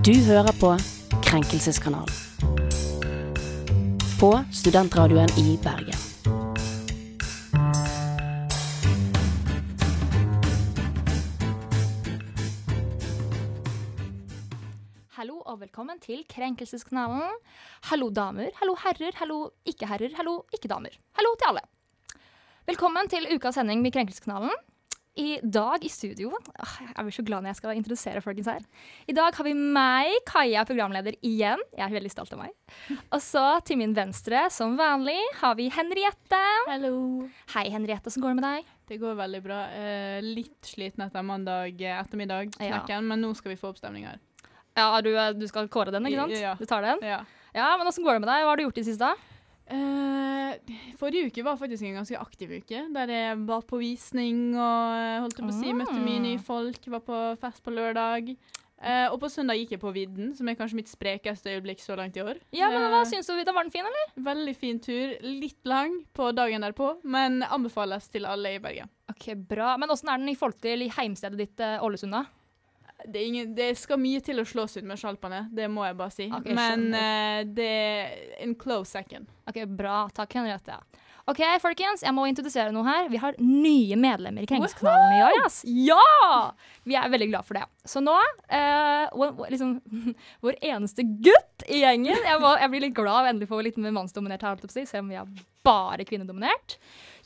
Du hører på Krenkelseskanalen. På studentradioen i Bergen. Hallo og velkommen til Krenkelseskanalen. Hallo damer, hallo herrer, hallo ikke-herrer, hallo ikke-damer. Hallo til alle. Velkommen til ukas sending med Krenkelseskanalen. I dag i studio Jeg blir så glad når jeg skal introdusere folkens her. I dag har vi meg, Kaja, programleder igjen. Jeg er veldig stolt av meg. Og så til min venstre, som vanlig, har vi Henriette. Hallo. Hei, Henriette. Hvordan går det med deg? Det går veldig bra. Eh, litt sliten etter mandag ettermiddag, knekken, Ja. men nå skal vi få opp stemning her. Ja, du, du skal kåre den, ikke sant? Ja. Du tar den? Ja. Ja, men Åssen går det med deg? Hva har du gjort i det siste? Eh, forrige uke var faktisk en ganske aktiv uke, der jeg var på visning og eh, holdt på å si, møtte mye nye folk, var på fest på lørdag. Uh, og på søndag gikk jeg på Vidden, som er kanskje mitt sprekeste øyeblikk så langt i år. Ja, men Hva uh, syns du? Da var den fin, eller? Veldig fin tur. Litt lang på dagen derpå, men anbefales til alle i Bergen. Ok, Bra. Men åssen er den i forhold til heimstedet ditt, Ålesund? da? Det, er ingen, det skal mye til å slås ut med sjalpene, det må jeg bare si. Okay, Men eh, det er en close second. Ok, Bra. Takk, Henriette. Ok, folkens, jeg må introdusere noe her. Vi har nye medlemmer i Krenkelseskanalen i år. Yes. Ja! Vi er veldig glad for det. Så nå, uh, vår- liksom, vår eneste gutt i gjengen Jeg, må, jeg blir litt glad av endelig å få litt mer mannsdominert her, selv om vi er bare kvinnedominert.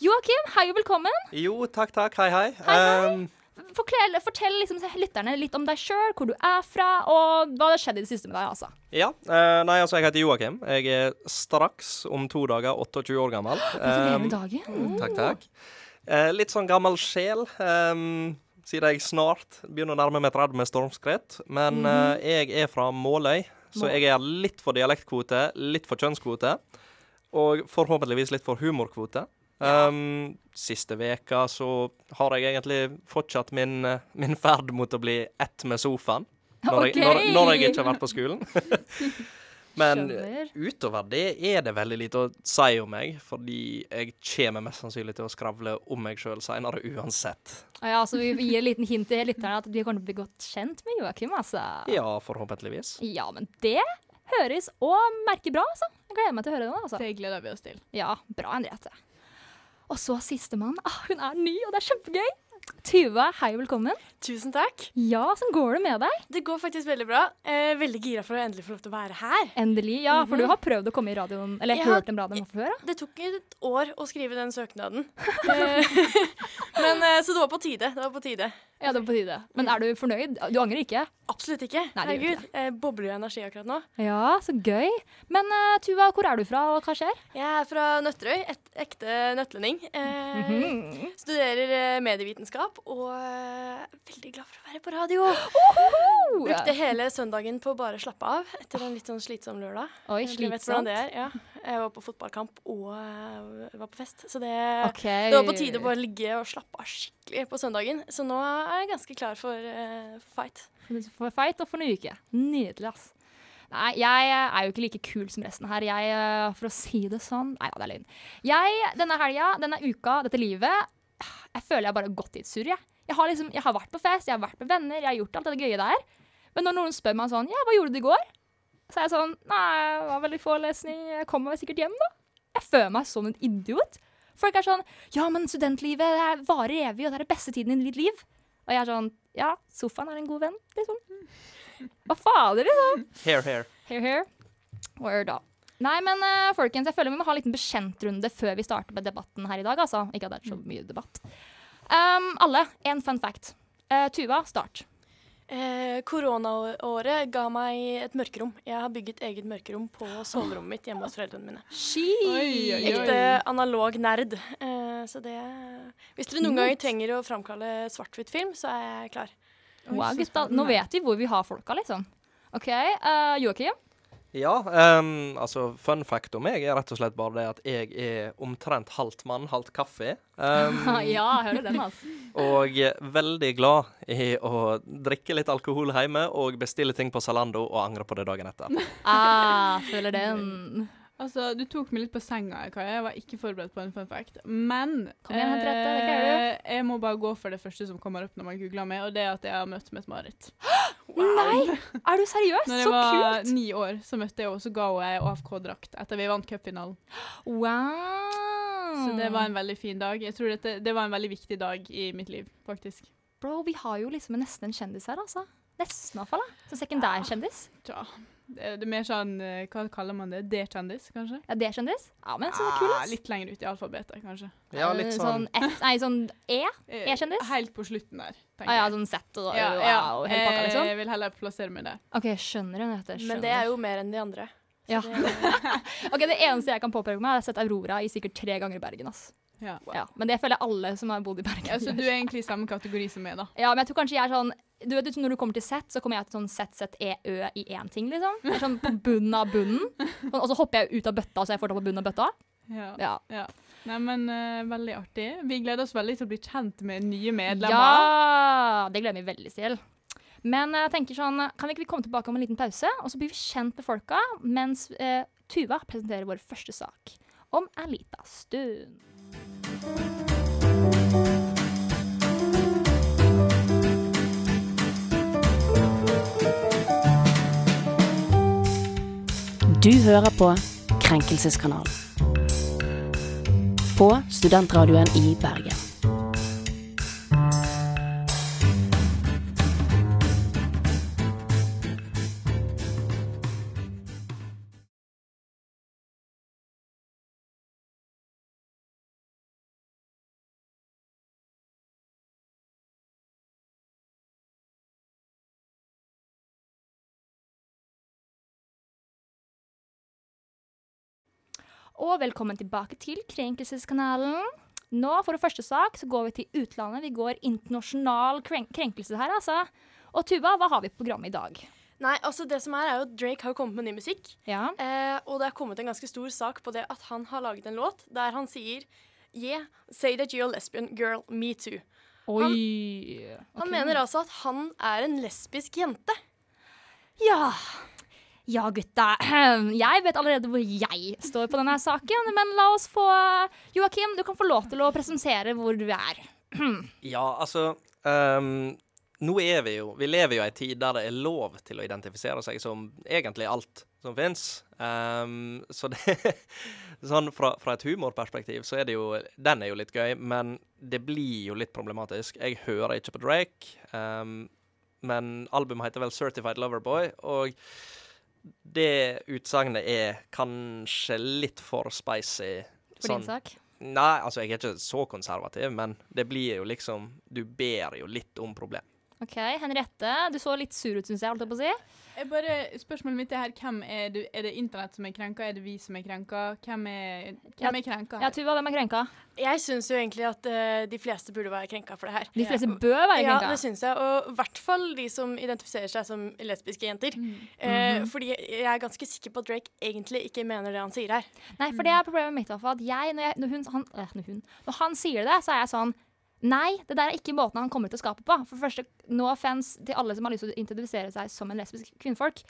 Joakim, hei og velkommen. Jo, takk, takk. Hei, hei. Hei, hei. Ehm, Fortell, fortell liksom, lytterne litt om deg sjøl, hvor du er fra, og hva har skjedd i det siste med deg. altså. ja. eh, nei, altså, jeg heter Joakim. Jeg er straks om to dager 28 år gammel. Gratulerer Ehm, med dagen. takk, takk. Eh, litt sånn gammel sjel. Um, siden jeg snart begynner å nærme meg 30 med stormskritt. Men mm. eh, jeg er fra Måløy, så jeg er litt for dialektkvote, litt for kjønnskvote. Og forhåpentligvis litt for humorkvote. Um, siste veka så har jeg egentlig fortsatt min, eh, min ferd mot å bli ett med sofaen. Når, jeg, når, når jeg ikke har vært på skolen. Men Skjønner. utover det er det veldig lite å si om meg, fordi jeg kommer mest sannsynlig til å skravle om meg sjøl seinere uansett. Ah, Ja, så vi gir en liten hint til lytterne at vi kommer til å bli godt kjent med Joakim. altså. Ja, forhåpentligvis. Ja, men det høres og merker bra, altså. Jeg gleder meg til å høre det. altså. Det gleder vi oss til. Ja, bra, Henriette. Og så sistemann. Ah, hun er ny, og det er kjempegøy. Tuva, hei og velkommen. Tusen takk. Ja, Hvordan går det med deg? Det går faktisk veldig bra. Eh, veldig gira for å endelig få lov til å være her. Endelig. Ja, for du har prøvd å komme i radioen, eller Ja, hørt en radio før? da? Det tok et år å skrive den søknaden. Eh, Men eh, Så det var på tide. Det var på tide. Ja, det var på tide. Men er du fornøyd? Du angrer ikke? Absolutt ikke. Nei, det ikke Herregud. Jeg bobler jo energi akkurat nå. Ja, så gøy. Men uh, Tuva, hvor er du fra, og hva skjer? Jeg er fra Nøtterøy. Et ekte nøttlending. Eh, -hmm. Studerer eh, medievitenskap og eh, er veldig glad for å være på radio. Ohoho! Brukte hele søndagen på å bare slappe av etter en litt sånn slitsom lørdag. Oi, Dere vet hvordan det er. Ja. Jeg var på fotballkamp og eh, var på fest. Så det, okay. det var på tide å bare ligge og slappe av skikkelig på søndagen. Så nå er jeg ganske klar for eh, fight. For fight og for ny uke. Nydelig, ass. Nei, jeg er jo ikke like kul som resten her. Jeg, eh, for å si det sånn Nei da, det er løgn. Jeg, denne helga, denne uka, dette livet Jeg føler jeg bare har gått i et surr, jeg. Jeg har, liksom, jeg har vært på fest, jeg har vært med venner, jeg har gjort alt det gøye der. Men når noen spør meg sånn Ja, hva gjorde du i går? Så er jeg sånn Nei, det var veldig forelesning. Jeg kommer meg sikkert hjem, da. Jeg føler meg som en idiot. Folk er sånn Ja, men studentlivet det er varer evig, og det er den beste tiden i ditt liv. Og jeg er sånn Ja, sofaen er en god venn, liksom. Hva fader, liksom? Hair, hair. Hair, hair. Word da. Nei, men uh, folkens, jeg føler vi må ha en liten bekjentrunde før vi starter med debatten her i dag, altså. Ikke at det er så mye debatt. Um, alle, en fun fact. Uh, Tuva, start. Eh, Koronaåret ga meg et mørkerom. Jeg har bygget eget mørkerom på soverommet mitt hjemme hos foreldrene mine. Oi, oi, oi. Ekte analog nerd. Eh, så det Hvis dere noen Kult. ganger trenger å framkalle svart-hvitt-film, så er jeg klar. Wow, gutta. Nå vet vi hvor vi har folka, liksom. OK, uh, Joakim. Ja, um, altså fun fact om meg er rett og slett bare det at jeg er omtrent halvt mann, halvt kaffe. Um, ja, hører den, altså. og veldig glad i å drikke litt alkohol hjemme og bestille ting på Zalando og angre på det dagen etter. Ah, føler den. Altså, Du tok meg litt på senga, Kaja. Jeg var ikke forberedt på en fun fact. Men Kom igjen, eh, jeg må bare gå for det første som kommer opp når man googler meg, og det er at jeg har møtt med et mareritt. Nei! Er du seriøs? Når jeg var kult! ni år, så møtte jeg henne, så ga hun ei AFK-drakt etter vi vant cupfinalen. Wow. Så det var en veldig fin dag. Jeg tror dette, det var en veldig viktig dag i mitt liv, faktisk. Bro, vi har jo liksom nesten en kjendis her, altså. Nesten, i hvert fall. da. Så sekundærkjendis. Ja. Det, det er mer sånn eh, Hva kaller man det? D-kjendis, kanskje? Ja, det er kjendis. Ja, men så det Ah, litt lenger ut i alfabetet, kanskje. Ja, litt sånn, sånn F, Nei, sånn E? Eh, E-kjendis? Helt på slutten der, tenker Ah, ja, sånn Z og Ja, ja. og hele pakka, liksom? Jeg vil heller plassere meg der. OK, skjønner hun dette. Men det er jo mer enn de andre. Så Ja. det- Ok, Det eneste jeg kan påpeke meg, er at jeg har sett Aurora i sikkert tre ganger i Bergen. ass. Ja. Ja, men det føler jeg alle som har bodd i Bergen. Ja, så du er egentlig i samme kategori som meg, da. Ja, men jeg tror kanskje jeg er sånn du vet, Når du kommer til Z, så kommer jeg til sånn Z-Z-E-Ø i én ting, liksom. Det er sånn på bunnen av bunnen. Og så hopper jeg ut av bøtta, så jeg får det på bunnen av bøtta. Ja. Ja. Nei, men uh, veldig artig. Vi gleder oss veldig til å bli kjent med nye medlemmer. Ja! Det gleder vi veldig til. Men jeg tenker sånn, kan vi ikke komme tilbake om en liten pause, og så blir vi kjent med folka mens eh, Tuva presenterer vår første sak om en liten stund. Du hører på Krenkelseskanalen. På studentradioen i Bergen. Og velkommen tilbake til Krenkelseskanalen. Nå, for det første sak, så går vi til utlandet. Vi går internasjonal kren krenkelse her, altså. Og Tuva, hva har vi på programmet i dag? Nei, altså det som er, er jo at Drake har kommet med ny musikk. Ja. Eh, og det er kommet en ganske stor sak på det at han har laget en låt der han sier Yeah, say that you're a lesbian girl, me too. Oi. Han Ok. mener altså at han er en lesbisk jente. Ja. Ja, gutta. Jeg vet allerede hvor jeg står på denne saken, men la oss få Joakim, du kan få lov til å presentere hvor du er. Ja, altså um, Nå er vi jo Vi lever jo i ei tid der det er lov til å identifisere seg som egentlig alt som fins. så det Sånn fra, fra et humorperspektiv så er det jo Den er jo litt gøy, men det blir jo litt problematisk. Jeg hører ikke på Drake, um, men albumet heter vel Certified Loverboy, og det utsagnet er kanskje litt for spicy. For din sak. Nei, altså jeg er ikke så konservativ, men det blir jo liksom Du ber jo litt om problem. OK, Henriette, du så litt sur ut, syns jeg. holdt jeg på å si. Jeg bare, spørsmålet mitt er her, hvem er, du, er det internett som er krenka? Er det vi som er krenka? Hvem er, hvem er krenka? Ja. Tuva, hvem er krenka? Jeg syns jo egentlig at uh, de fleste burde være krenka for det her. De fleste bør være krenka? Ja, det syns jeg. Og i hvert fall de som identifiserer seg som lesbiske jenter. Mm. Uh, mm -hmm. Fordi jeg er ganske sikker på at Drake egentlig ikke mener det han sier her. Nei, for det er problemet mitt. At jeg, når, jeg, når, hun, han, øh, når, hun, når han sier det, så er jeg sånn Nei, det der er ikke måten han kommer til å skape på. For første, no offense til alle som har lyst til å introdusere seg som en lesbisk kvinnfolk.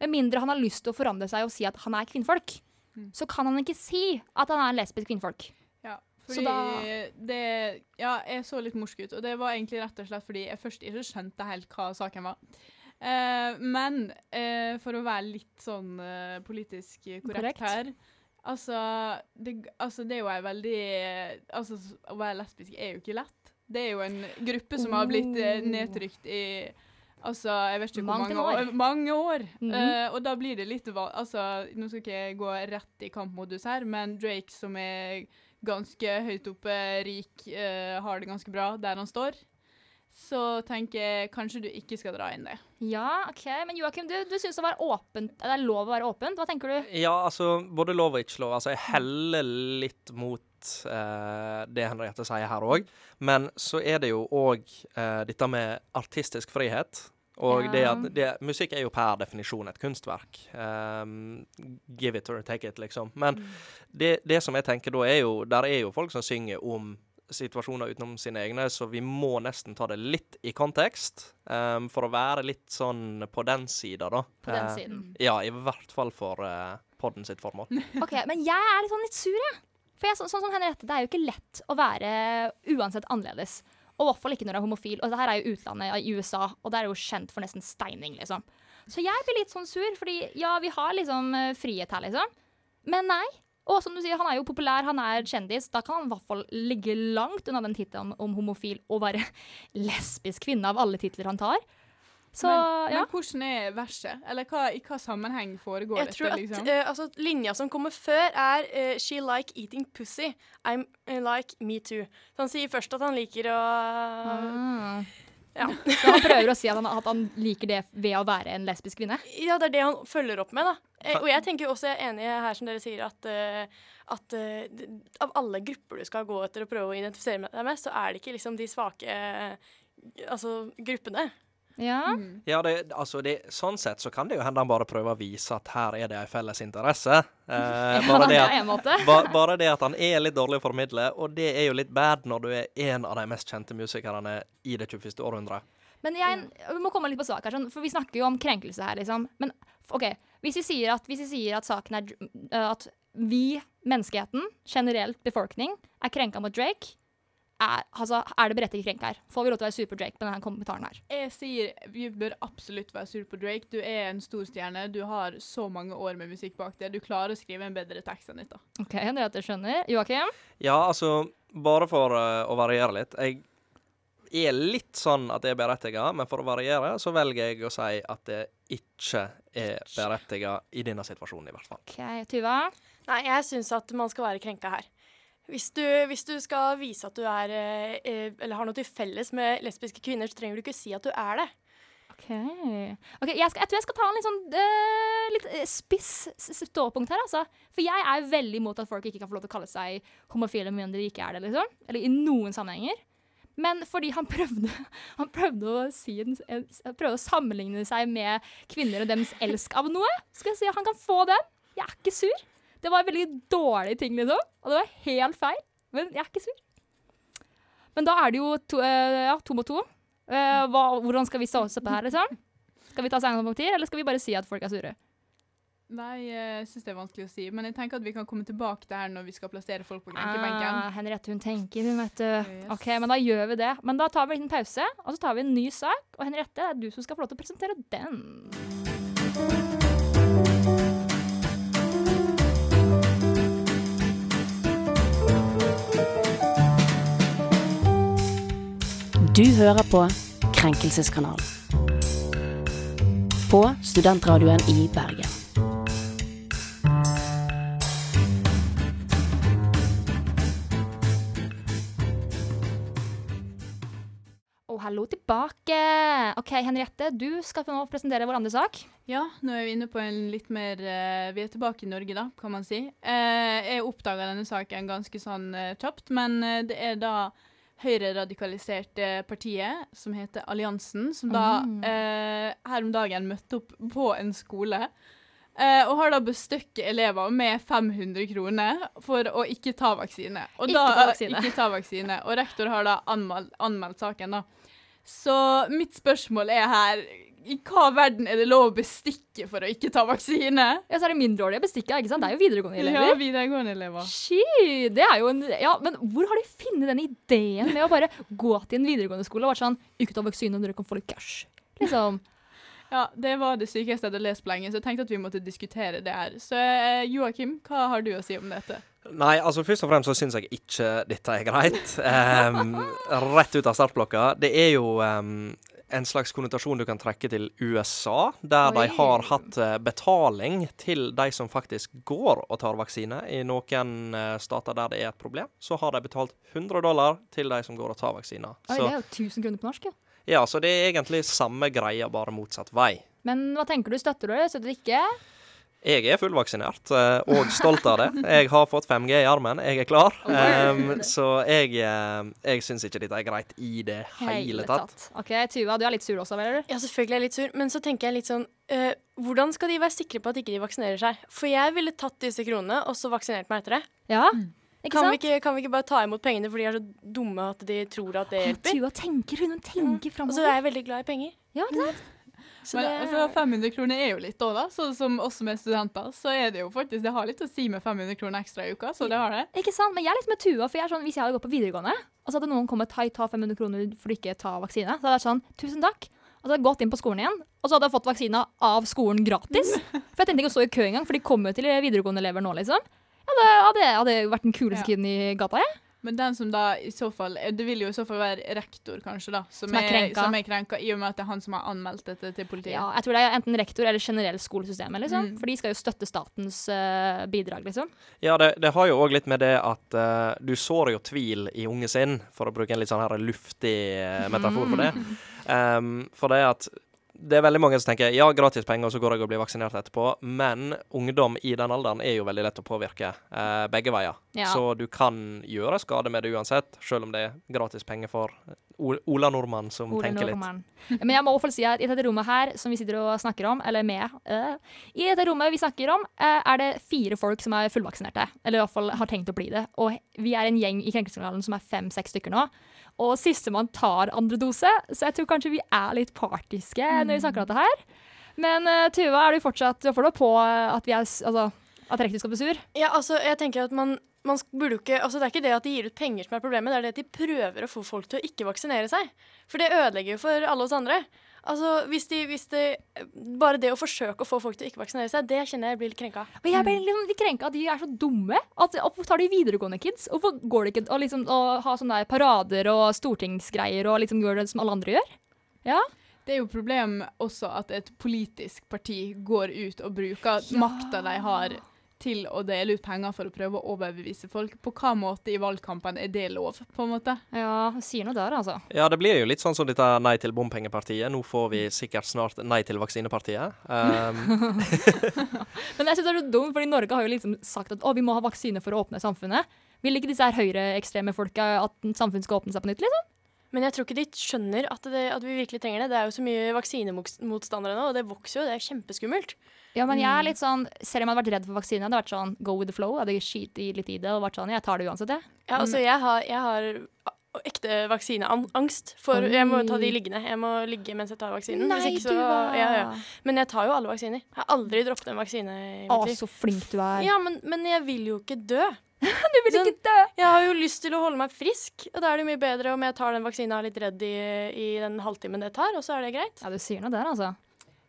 Med mindre han har lyst til å forandre seg og si at han er kvinnfolk, Mm. så kan han ikke si at han er en lesbisk kvinnfolk. Ja, Så da- det Ja, jeg så litt morsk ut, og det var egentlig rett og slett fordi jeg først ikke skjønte helt hva saken var. Uh, men uh, for å være litt sånn uh, politisk korrekt, Korrekt. her altså det, altså det er jo ei veldig Altså, å være lesbisk er jo ikke lett. Det er jo en gruppe som har blitt eh, Oh. nedtrykt i Altså, jeg vet ikke hvor Mange mange år. år. Mange år. Mm -hmm. uh, og da blir det litt Altså, nå skal ikke jeg gå rett i kampmodus her, men Drake som er ganske høyt oppe, rik, uh, har det ganske bra der han står. Så tenker jeg kanskje du ikke skal dra inn det. Ja, OK. Men Joakim, du, du syns det, det er lov å være åpent. Hva tenker du? Ja, altså, både lov og ikke lov. Altså, jeg heller litt mot eh, det Henriette sier her òg. Men så er det jo òg eh, dette med artistisk frihet. Og det at det, musikk er jo per definisjon et kunstverk. Um, give it or take it, liksom. Men det, det som jeg tenker da, er jo Der er jo folk som synger om situasjoner utenom sine egne, så vi må nesten ta det litt i kontekst. um, for å være litt sånn på den sida, da. På den siden. Uh, ja, i hvert fall for uh, podden sitt formål. Ok, Men jeg er litt sånn litt sur, jeg. For jeg, så, sånn som Henriette, det er jo ikke lett å være uansett annerledes. Og i hvert fall ikke når du er homofil. Og det her er jo utlandet, i USA, og det er jo kjent for nesten steining, liksom. Så jeg blir litt sånn sur, fordi ja, vi har liksom eh, frihet her, liksom. Men nei. Og som du sier, han er jo populær, han er kjendis. Da kan han i hvert fall ligge langt unna den tittelen om homofil og være lesbisk kvinne av alle titler han tar. Så men, ja. men hvordan er verset? Eller hva, i hva sammenheng foregår Jeg tror at liksom? uh, altså, Linja som kommer før, er uh, 'She like eating pussy'. I'm uh, like me too. Så han sier først at han liker å Ah. Ja. Så han prøver å si at han, at han liker det ved å være en lesbisk kvinne. Ja, det er det han følger opp med, da. Eh, og jeg tenker også, jeg er enig her som dere sier, at, eh, at eh, av alle grupper du skal gå etter og prøve å identifisere deg med, så er det ikke liksom de svake altså, gruppene. Ja. Mm. Ja, det, altså det, sånn sett så kan det jo hende han bare prøver å vise at her er det en felles interesse. Eh, bare, det at, ba, bare det at han er litt dårlig å formidle, og det er jo litt bad når du er en av de mest kjente musikerne i det 21. århundret. Men jeg vi må komme litt på sak her, sånn, for vi snakker jo om krenkelse her, liksom. Men OK, hvis vi sier at, hvis vi sier at saken er At vi, menneskeheten, generelt befolkning, er krenka mot Drake, er, altså, er det berettiget krenk her? Får vi lov til å være sur på Drake med denne kommentaren her? Jeg sier vi bør absolutt være sur på Drake. Du er en stor stjerne. Du har så mange år med musikk bak deg. Du klarer å skrive en bedre tekst enn dette. OK, det er at jeg skjønner. Joakim? Ja, altså, bare for uh, å variere litt. Jeg er litt sånn at det er berettiga, men for å variere så velger jeg å si at det ikke er berettiga i denne situasjonen, i hvert fall. OK, Tuva? Nei, jeg syns at man skal være krenka her. Hvis du, hvis du skal vise at du er eh, eh, Eller har noe til felles med lesbiske kvinner, så trenger du ikke si at du er det. OK. okay jeg, skal, jeg tror jeg skal ta en litt sånn uh, litt spiss ståpunkt her, altså. For jeg er veldig imot at folk ikke kan få lov til å kalle seg homofile med mindre de ikke er det, liksom. Eller i noen sammenhenger. Men fordi han prøvde, han prøvde å si prøvde å sammenligne seg med kvinner og deres elsk av noe, skal jeg si at han kan få den. Jeg er ikke sur. Det var en veldig dårlig ting, liksom. Og det var helt feil. Men jeg er ikke sur. Men da er det jo to, øh, ja, to mot to. Eh, hva, hvordan skal vi stå oss oppe her, liksom? Skal vi ta sengepunkter, eller skal vi bare si at folk er sure? Nei, jeg syns det er vanskelig å si. Men jeg tenker at vi kan komme tilbake til her når vi skal plassere folk på grenkebenken. Ah, Henriette, hun tenker, hun, vet du. Yes. OK, men da gjør vi det. Men da tar vi en liten pause, og så tar vi en ny sak. Og Henriette, det er du som skal få lov til å presentere den. Du hører på Krenkelseskanalen. På studentradioen i Bergen. Og hallo tilbake. OK, Henriette, du skal nå presentere vår andre sak. Ja, nå er vi inne på en litt mer eh, Vi er tilbake i Norge, da, kan man si. Eh, jeg oppdaga denne saken ganske sånn eh, kjapt, men det er da høyreradikaliserte partiet som heter Alliansen, som da Mm. eh, her om dagen møtte opp på en skole. eh, og har da bestøkket elever med 500 kroner for å ikke ta vaksine. Og Ikke da, ta vaksine. Ikke ta vaksine. Og rektor har da anmeld, anmeldt saken, da. Så mitt spørsmål er her I hva verden er det lov å bestikke for å ikke ta vaksine? Ja, så er det mindreårige bestikka, ikke sant? Det er jo videregående elever. Ja, videregående elever. Sky, det er jo en Ja, men hvor har de funnet den ideen med å bare gå til en videregående skole og være sånn Ikke ta vaksine, dere kan få litt cash. Liksom. Ja, det var det sykeste jeg hadde lest på lenge, så jeg tenkte at vi måtte diskutere det her. Så eh, Joakim, hva har du å si om dette? Nei, altså først og fremst så syns jeg ikke dette er greit. Um, rett ut av startblokka. Det er jo um, en slags konnotasjon du kan trekke til USA, der Oi. de har hatt eh, betaling til de som faktisk går og tar vaksine. I noen eh, stater der det er et problem, så har de betalt 100 dollar til de som går og tar vaksiner. Oi, Så, det er jo 1000 kroner på norsk, jo. Ja, så det er egentlig samme greia, bare motsatt vei. Men hva tenker du? Støtter du det? Støtter du ikke? Jeg er fullvaksinert eh, og stolt av det. Jeg har fått 5G i armen, jeg er klar. Um, så jeg, uh, jeg syns ikke dette er greit i det hele tatt. OK, Tuva, du er litt sur også, vel? eller? Ja, selvfølgelig er jeg litt sur, men så tenker jeg litt sånn uh, Hvordan skal de være sikre på at ikke de vaksinerer seg? For jeg ville tatt disse kronene og så vaksinert meg etter det. Ja, ikke Kan vi ikke, kan vi ikke bare ta imot pengene fordi de er så dumme at de tror at det hjelper? Tua tenker, hun tenker Og så er jeg veldig glad i penger. Ja, ikke sant? Så Men det, altså, 500 kroner er jo litt da, da. Så som oss som er studenter, så er det jo faktisk Det har litt å si med 500 kroner ekstra i uka, så det har det. Ikke sant? Men jeg er litt med Tua, for jeg er sånn, hvis jeg hadde gått på videregående, og så hadde noen kommet hei, ta 500 kroner for å ikke ta vaksine, så hadde jeg vært sånn, tusen takk. Og så hadde jeg gått inn på skolen igjen, og så hadde jeg fått vaksina av skolen gratis. For jeg tenkte ikke å stå i kø engang, for de kommer jo til videregående elever nå, liksom. Ja, det hadde, hadde vært den kuleste Ja. kiden i gata, jeg. Men den som da i så fall Det vil jo i så fall være rektor, kanskje, da. Som, Som er krenka. Som er krenka, I og med at det er han som har anmeldt dette til politiet. Ja, jeg tror det er enten rektor eller generelt skolesystemet, liksom. Mm. For de skal jo støtte statens uh, bidrag, liksom. Ja, det, det har jo òg litt med det at uh, du sår jo tvil i unge sinn, for å bruke en litt sånn her luftig eh, metafor for det. Um, for det at det er veldig mange som tenker ja, gratis penger, og så går jeg og blir vaksinert etterpå. Men ungdom i den alderen er jo veldig lett å påvirke eh, begge veier. Ja. Så du kan gjøre skade med det uansett, selv om det er gratis penger for Ola Nordmann som Ola tenker litt. Men jeg må fall si at i dette rommet her som vi sitter og snakker om, eller med øh, I dette rommet vi snakker om, øh, er det fire folk som er fullvaksinerte. Eller i hvert fall har tenkt å bli det. Og vi er en gjeng i Krenkelseskanalen som er fem-seks stykker nå. Og sistemann tar andre dose, så jeg tror kanskje vi er litt partiske når vi snakker om dette her. Men uh, Tuva, er du fortsatt for på øh, at vi er altså, at rektor skal bli sur? Ja, altså, jeg tenker at man, man ikke Altså, det er ikke det at de gir ut penger som er problemet, det er det at de prøver å få folk til å ikke vaksinere seg. For det ødelegger jo for alle oss andre. Altså, hvis de, hvis de Bare det å forsøke å få folk til å ikke vaksinere seg, det kjenner jeg blir litt krenka. Og jeg blir liksom litt krenka at de er så dumme. At, hvorfor tar de videregående kids? Hvorfor går det ikke å liksom, å ha sånne der parader og stortingsgreier og liksom gjøre det som alle andre gjør? Ja. Det er jo problem også at et politisk parti går ut og bruker makta de har til å dele ut penger for å prøve å overbevise folk. På hva måte i valgkampen er det lov, på en måte? Ja, sier noe der, altså. Ja, det blir jo litt sånn som dette Nei til bompengepartiet. Nå får vi sikkert snart Nei til vaksinepartiet. Um, Men jeg synes det er så dumt, fordi Norge har jo liksom sagt at å, vi må ha vaksine for å åpne samfunnet. Vil ikke disse her høyreekstreme folka at samfunnet skal åpne seg på nytt, liksom? Men jeg tror ikke de skjønner at, det, at vi virkelig trenger det. Det er jo så mye vaksinemotstandere nå, og det vokser jo. Det er kjempeskummelt. Ja, men jeg er litt sånn, selv om jeg hadde vært redd for vaksine, hadde vært sånn go with the flow. Hadde skit litt i det og vært sånn, jeg tar det uansett, jeg. Ja, altså, jeg har, jeg har ekte vaksineangst. For Oi. jeg må ta de liggende. Jeg må ligge mens jeg tar vaksinen. Ikke så, ja, ja. Men jeg tar jo alle vaksiner. Jeg har aldri droppet en vaksine i Å, mitt liv. så flink du er. Ja, men, men jeg vil jo ikke dø. du vil sånn- ikke dø! Jeg har jo lyst til å holde meg frisk, og da er det mye bedre om jeg tar den vaksina litt redd i, i den halvtimen det tar, og så er det greit. Ja, du sier noe der, altså.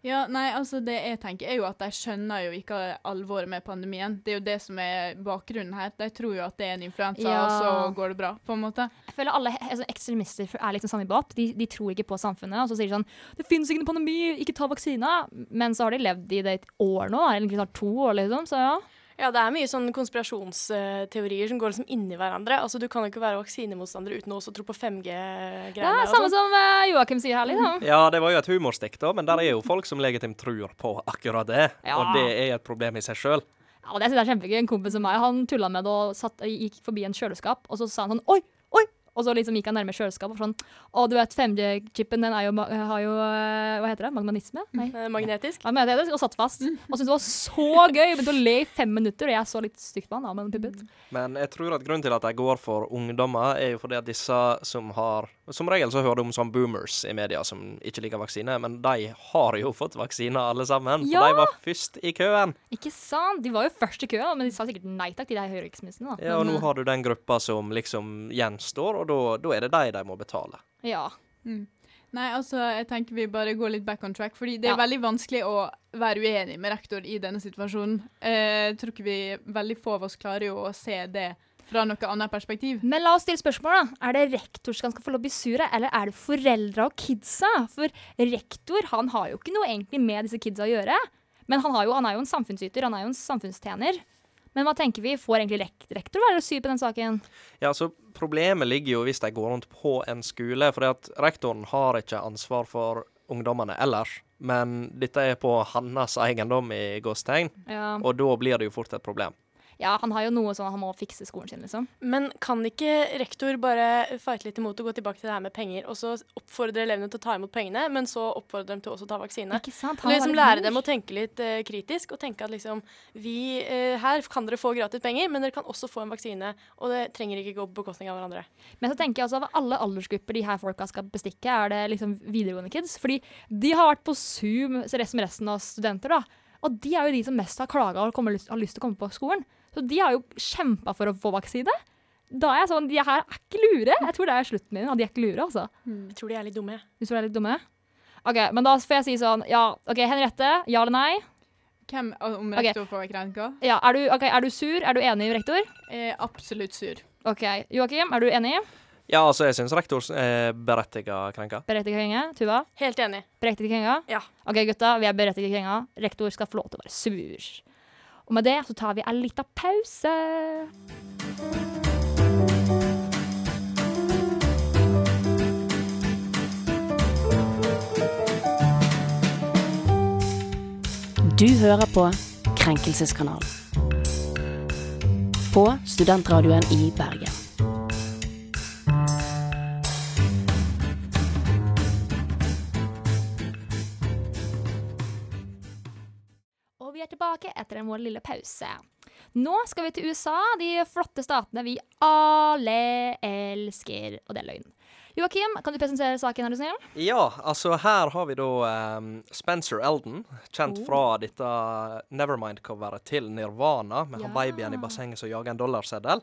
Ja, nei, altså Det jeg tenker er jo at de skjønner jo ikke alvoret med pandemien. Det er jo det som er bakgrunnen her. De tror jo at det er en influensa, Ja. og så går det bra, på en måte. Jeg føler alle altså, ekstremister er liksom samme båt. De, de tror ikke på samfunnet. Og så sier de sånn Det finnes ikke noen pandemi, ikke ta vaksina. Men så har de levd i det et år nå, eller snart to år, liksom. Så ja. Ja, det er mye sånn konspirasjonsteorier som går liksom inni hverandre. Altså, Du kan jo ikke være vaksinemotstander uten å også tro på 5G-greiene. er samme som uh, Joakim sier her, liksom. ja, det var jo et humorstikk, da, men der er jo folk som legitimt tror på akkurat det. Ja. Og det er et problem i seg sjøl. Ja, og det synes jeg er kjempegøy. En kompis av meg han tulla med det og satt, gikk forbi en kjøleskap, og så sa han sånn Oi! Og så liksom gikk jeg nærme kjøleskapet og sånn Å, du vet, 5G-chipen den er jo, har jo eh, Hva heter det? Magnanisme? Nei. Eh, Magnetisk. Ja, magnetisk. og satt fast. Og syntes det var så gøy. Begynte å le i fem minutter, og jeg så litt stygt på han. da, men puppet. Men jeg tror at grunnen til at de går for ungdommer, er jo fordi at disse som har Som regel så hører du om sånn boomers i media som ikke liker vaksine, men de har jo fått vaksine alle sammen. For de var først i køen. Ikke sant? De var jo først i køen, men de sa sikkert nei takk til de høyreekstremistene. da. Ja, og Men, nå har du den gruppa som liksom gjenstår, og da- er det de de må betale. Ja. Ja. Nei, altså, jeg tenker vi bare går litt back on track, fordi det er Ja. veldig vanskelig å være uenig med rektor i denne situasjonen. Eh, Jeg tror ikke vi, veldig få av oss klarer jo å se det fra noe annet perspektiv. Men la oss stille spørsmål, da. Er det rektor som skal få lov å bli sur, eller er det foreldra og kidsa? For rektor han har jo ikke noe egentlig med disse kidsa å gjøre. Men han, har jo, han er jo en samfunnsyter, han er jo en samfunnstjener. Men hva tenker vi? Får egentlig rektor være syk på den saken? Ja, så Problemet ligger jo hvis de går rundt på en skole, for rektoren har ikke ansvar for ungdommene ellers. Men dette er på hans eiendom i gåstegn, Ja. og da blir det jo fort et problem. Ja, han har jo noe sånn han må fikse skolen sin, liksom. Men kan ikke rektor bare fighte litt imot og gå tilbake til det her med penger, og så oppfordre elevene til å ta imot pengene, men så oppfordre dem til også å ta vaksine? Ikke sant? Han liksom lære dem å tenke litt uh, kritisk, og tenke at liksom vi, uh, Her kan dere få gratis penger, men dere kan også få en vaksine, og det trenger ikke gå på bekostning av hverandre. Men så tenker jeg også av alle aldersgrupper de her folka skal bestikke, er det liksom videregående kids. Fordi de har vært på Zoom som resten av studenter, da. Og de er jo de som mest har klaga og lyst, har lyst til å komme på skolen. Så de har jo kjempa for å få vaksine. Da er jeg sånn, De her er ikke lure. Jeg tror det er slutten min. at De er ikke lure, altså. Jeg tror de er litt dumme. Du tror de er litt dumme? OK, men da får jeg si sånn Ja, OK, Henriette. Ja eller nei? Hvem, om rektor rektor får krenka? Ja, er du, ok, er du sur? Er du enig, rektor? Eh, absolutt sur. OK. Joakim, er du enig? Ja, altså, jeg syns rektor er berettiga krenka. Berettiga krenka. Tuva? Helt enig. Berettiga krenka? Ja. OK, gutta, vi er berettiga krenka. Rektor skal få lov til å være sur. Og med det så tar vi en liten pause. Du hører på Krenkelseskanalen. På studentradioen i Bergen. Tilbake etter en vår lille pause. Nå skal vi til USA, de flotte statene vi alle elsker. Og det er løgn. Joakim, kan du presentere saken, er du snill? Ja, altså her har vi da um, Spencer Elden, kjent fra dette Nevermind-coveret til Nirvana, med han babyen i bassenget som jager en dollarseddel.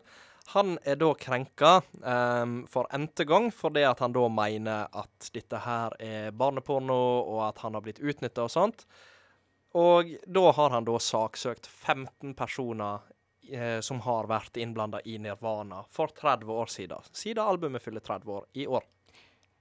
Han er da krenka um, for n-te gang fordi at han da mener at dette her er barneporno, og at han har blitt utnytta og sånt. Og da har han da saksøkt 15 personer eh, som har vært innblanda i Nirvana for 30 år siden. Siden albumet fyller 30 år i år.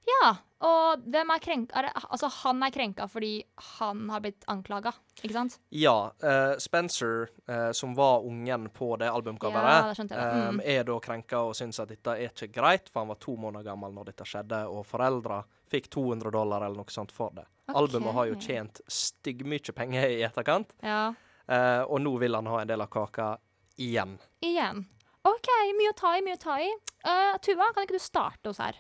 Ja, og hvem er krenka? Altså, han er krenka fordi han har blitt anklaga, ikke sant? Ja. eh, Spencer, eh, som var ungen på det albumcoveret, ja. Mm. eh, er da krenka og syns at dette er ikke greit, for han var to måneder gammel når dette skjedde, og foreldra fikk 200 dollar eller noe sånt for det. Ok. Albumet har jo tjent styggmye penger i etterkant, Ja. uh, og nå vil han ha en del av kaka igjen. Igjen. OK, mye å ta i, mye å ta i. Uh, Tuva, kan ikke du starte oss her?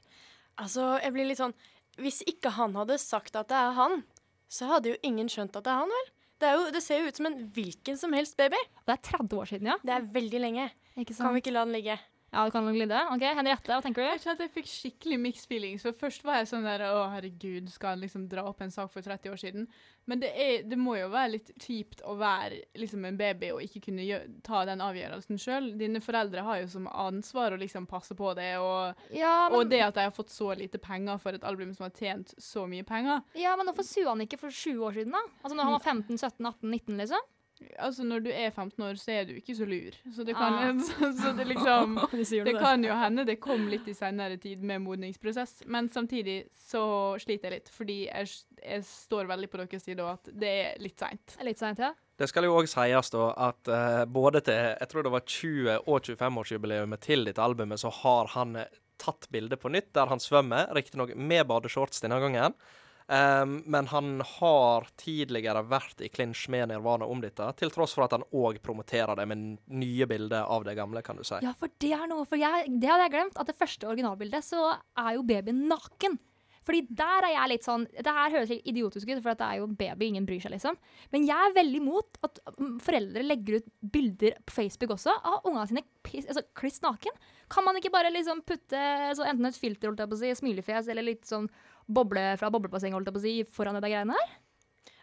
Altså, jeg blir litt sånn Hvis ikke han hadde sagt at det er han, så hadde jo ingen skjønt at det er han, vel? Det, er jo, det ser jo ut som en hvilken som helst baby. Det er 30 år siden, ja. Det er veldig lenge. Ikke Kan vi ikke la den ligge? Ja, du kan glide. OK, Henriette, hva tenker du? Jeg kjente kjente jeg fikk skikkelig mixed feelings. For først var jeg sånn der Å, herregud, skal han liksom dra opp en sak for 30 år siden? Men det, er, det må jo være litt kjipt å være liksom en baby og ikke kunne gjø ta den avgjørelsen sjøl. Dine foreldre har jo som ansvar å liksom passe på det, og, Ja, men, og det at de har fått så lite penger for et album som har tjent så mye penger. ja, men hvorfor sua han ikke for 20 år siden, da? Altså når han var 15, 17, 18, 19, liksom? Altså, når du er 15 år, så er du ikke så lur. Så det kan, Ah. så, så det liksom Det kan jo hende det kom litt i senere tid med modningsprosess, men samtidig så sliter jeg litt, fordi jeg, jeg står veldig på deres side, og at det er litt seint. Litt seint, ja. Det skal jo òg sies da at uh, både til jeg tror det var 20- og 25-årsjubileet til dette albumet, så har han eh, tatt bilde på nytt der han svømmer, riktignok med badeshorts denne gangen. Um, men han har tidligere vært i clinch med Nirvana om dette, til tross for at han òg promoterer det med nye bilder av det gamle, kan du si. Ja, for det er noe For jeg, det hadde jeg glemt, at det første originalbildet så er jo babyen naken. Fordi der er jeg litt sånn Det her høres litt idiotisk ut, for at det er jo baby, ingen bryr seg, liksom. Men jeg er veldig imot at mm, foreldre legger ut bilder på Facebook også av ungene sine piss, altså, kliss naken. Kan man ikke bare liksom putte enten et filter, holdt jeg på å si, smilefjes, eller litt sånn boble fra boblebassenget, holdt jeg på å si, foran det der greiene her?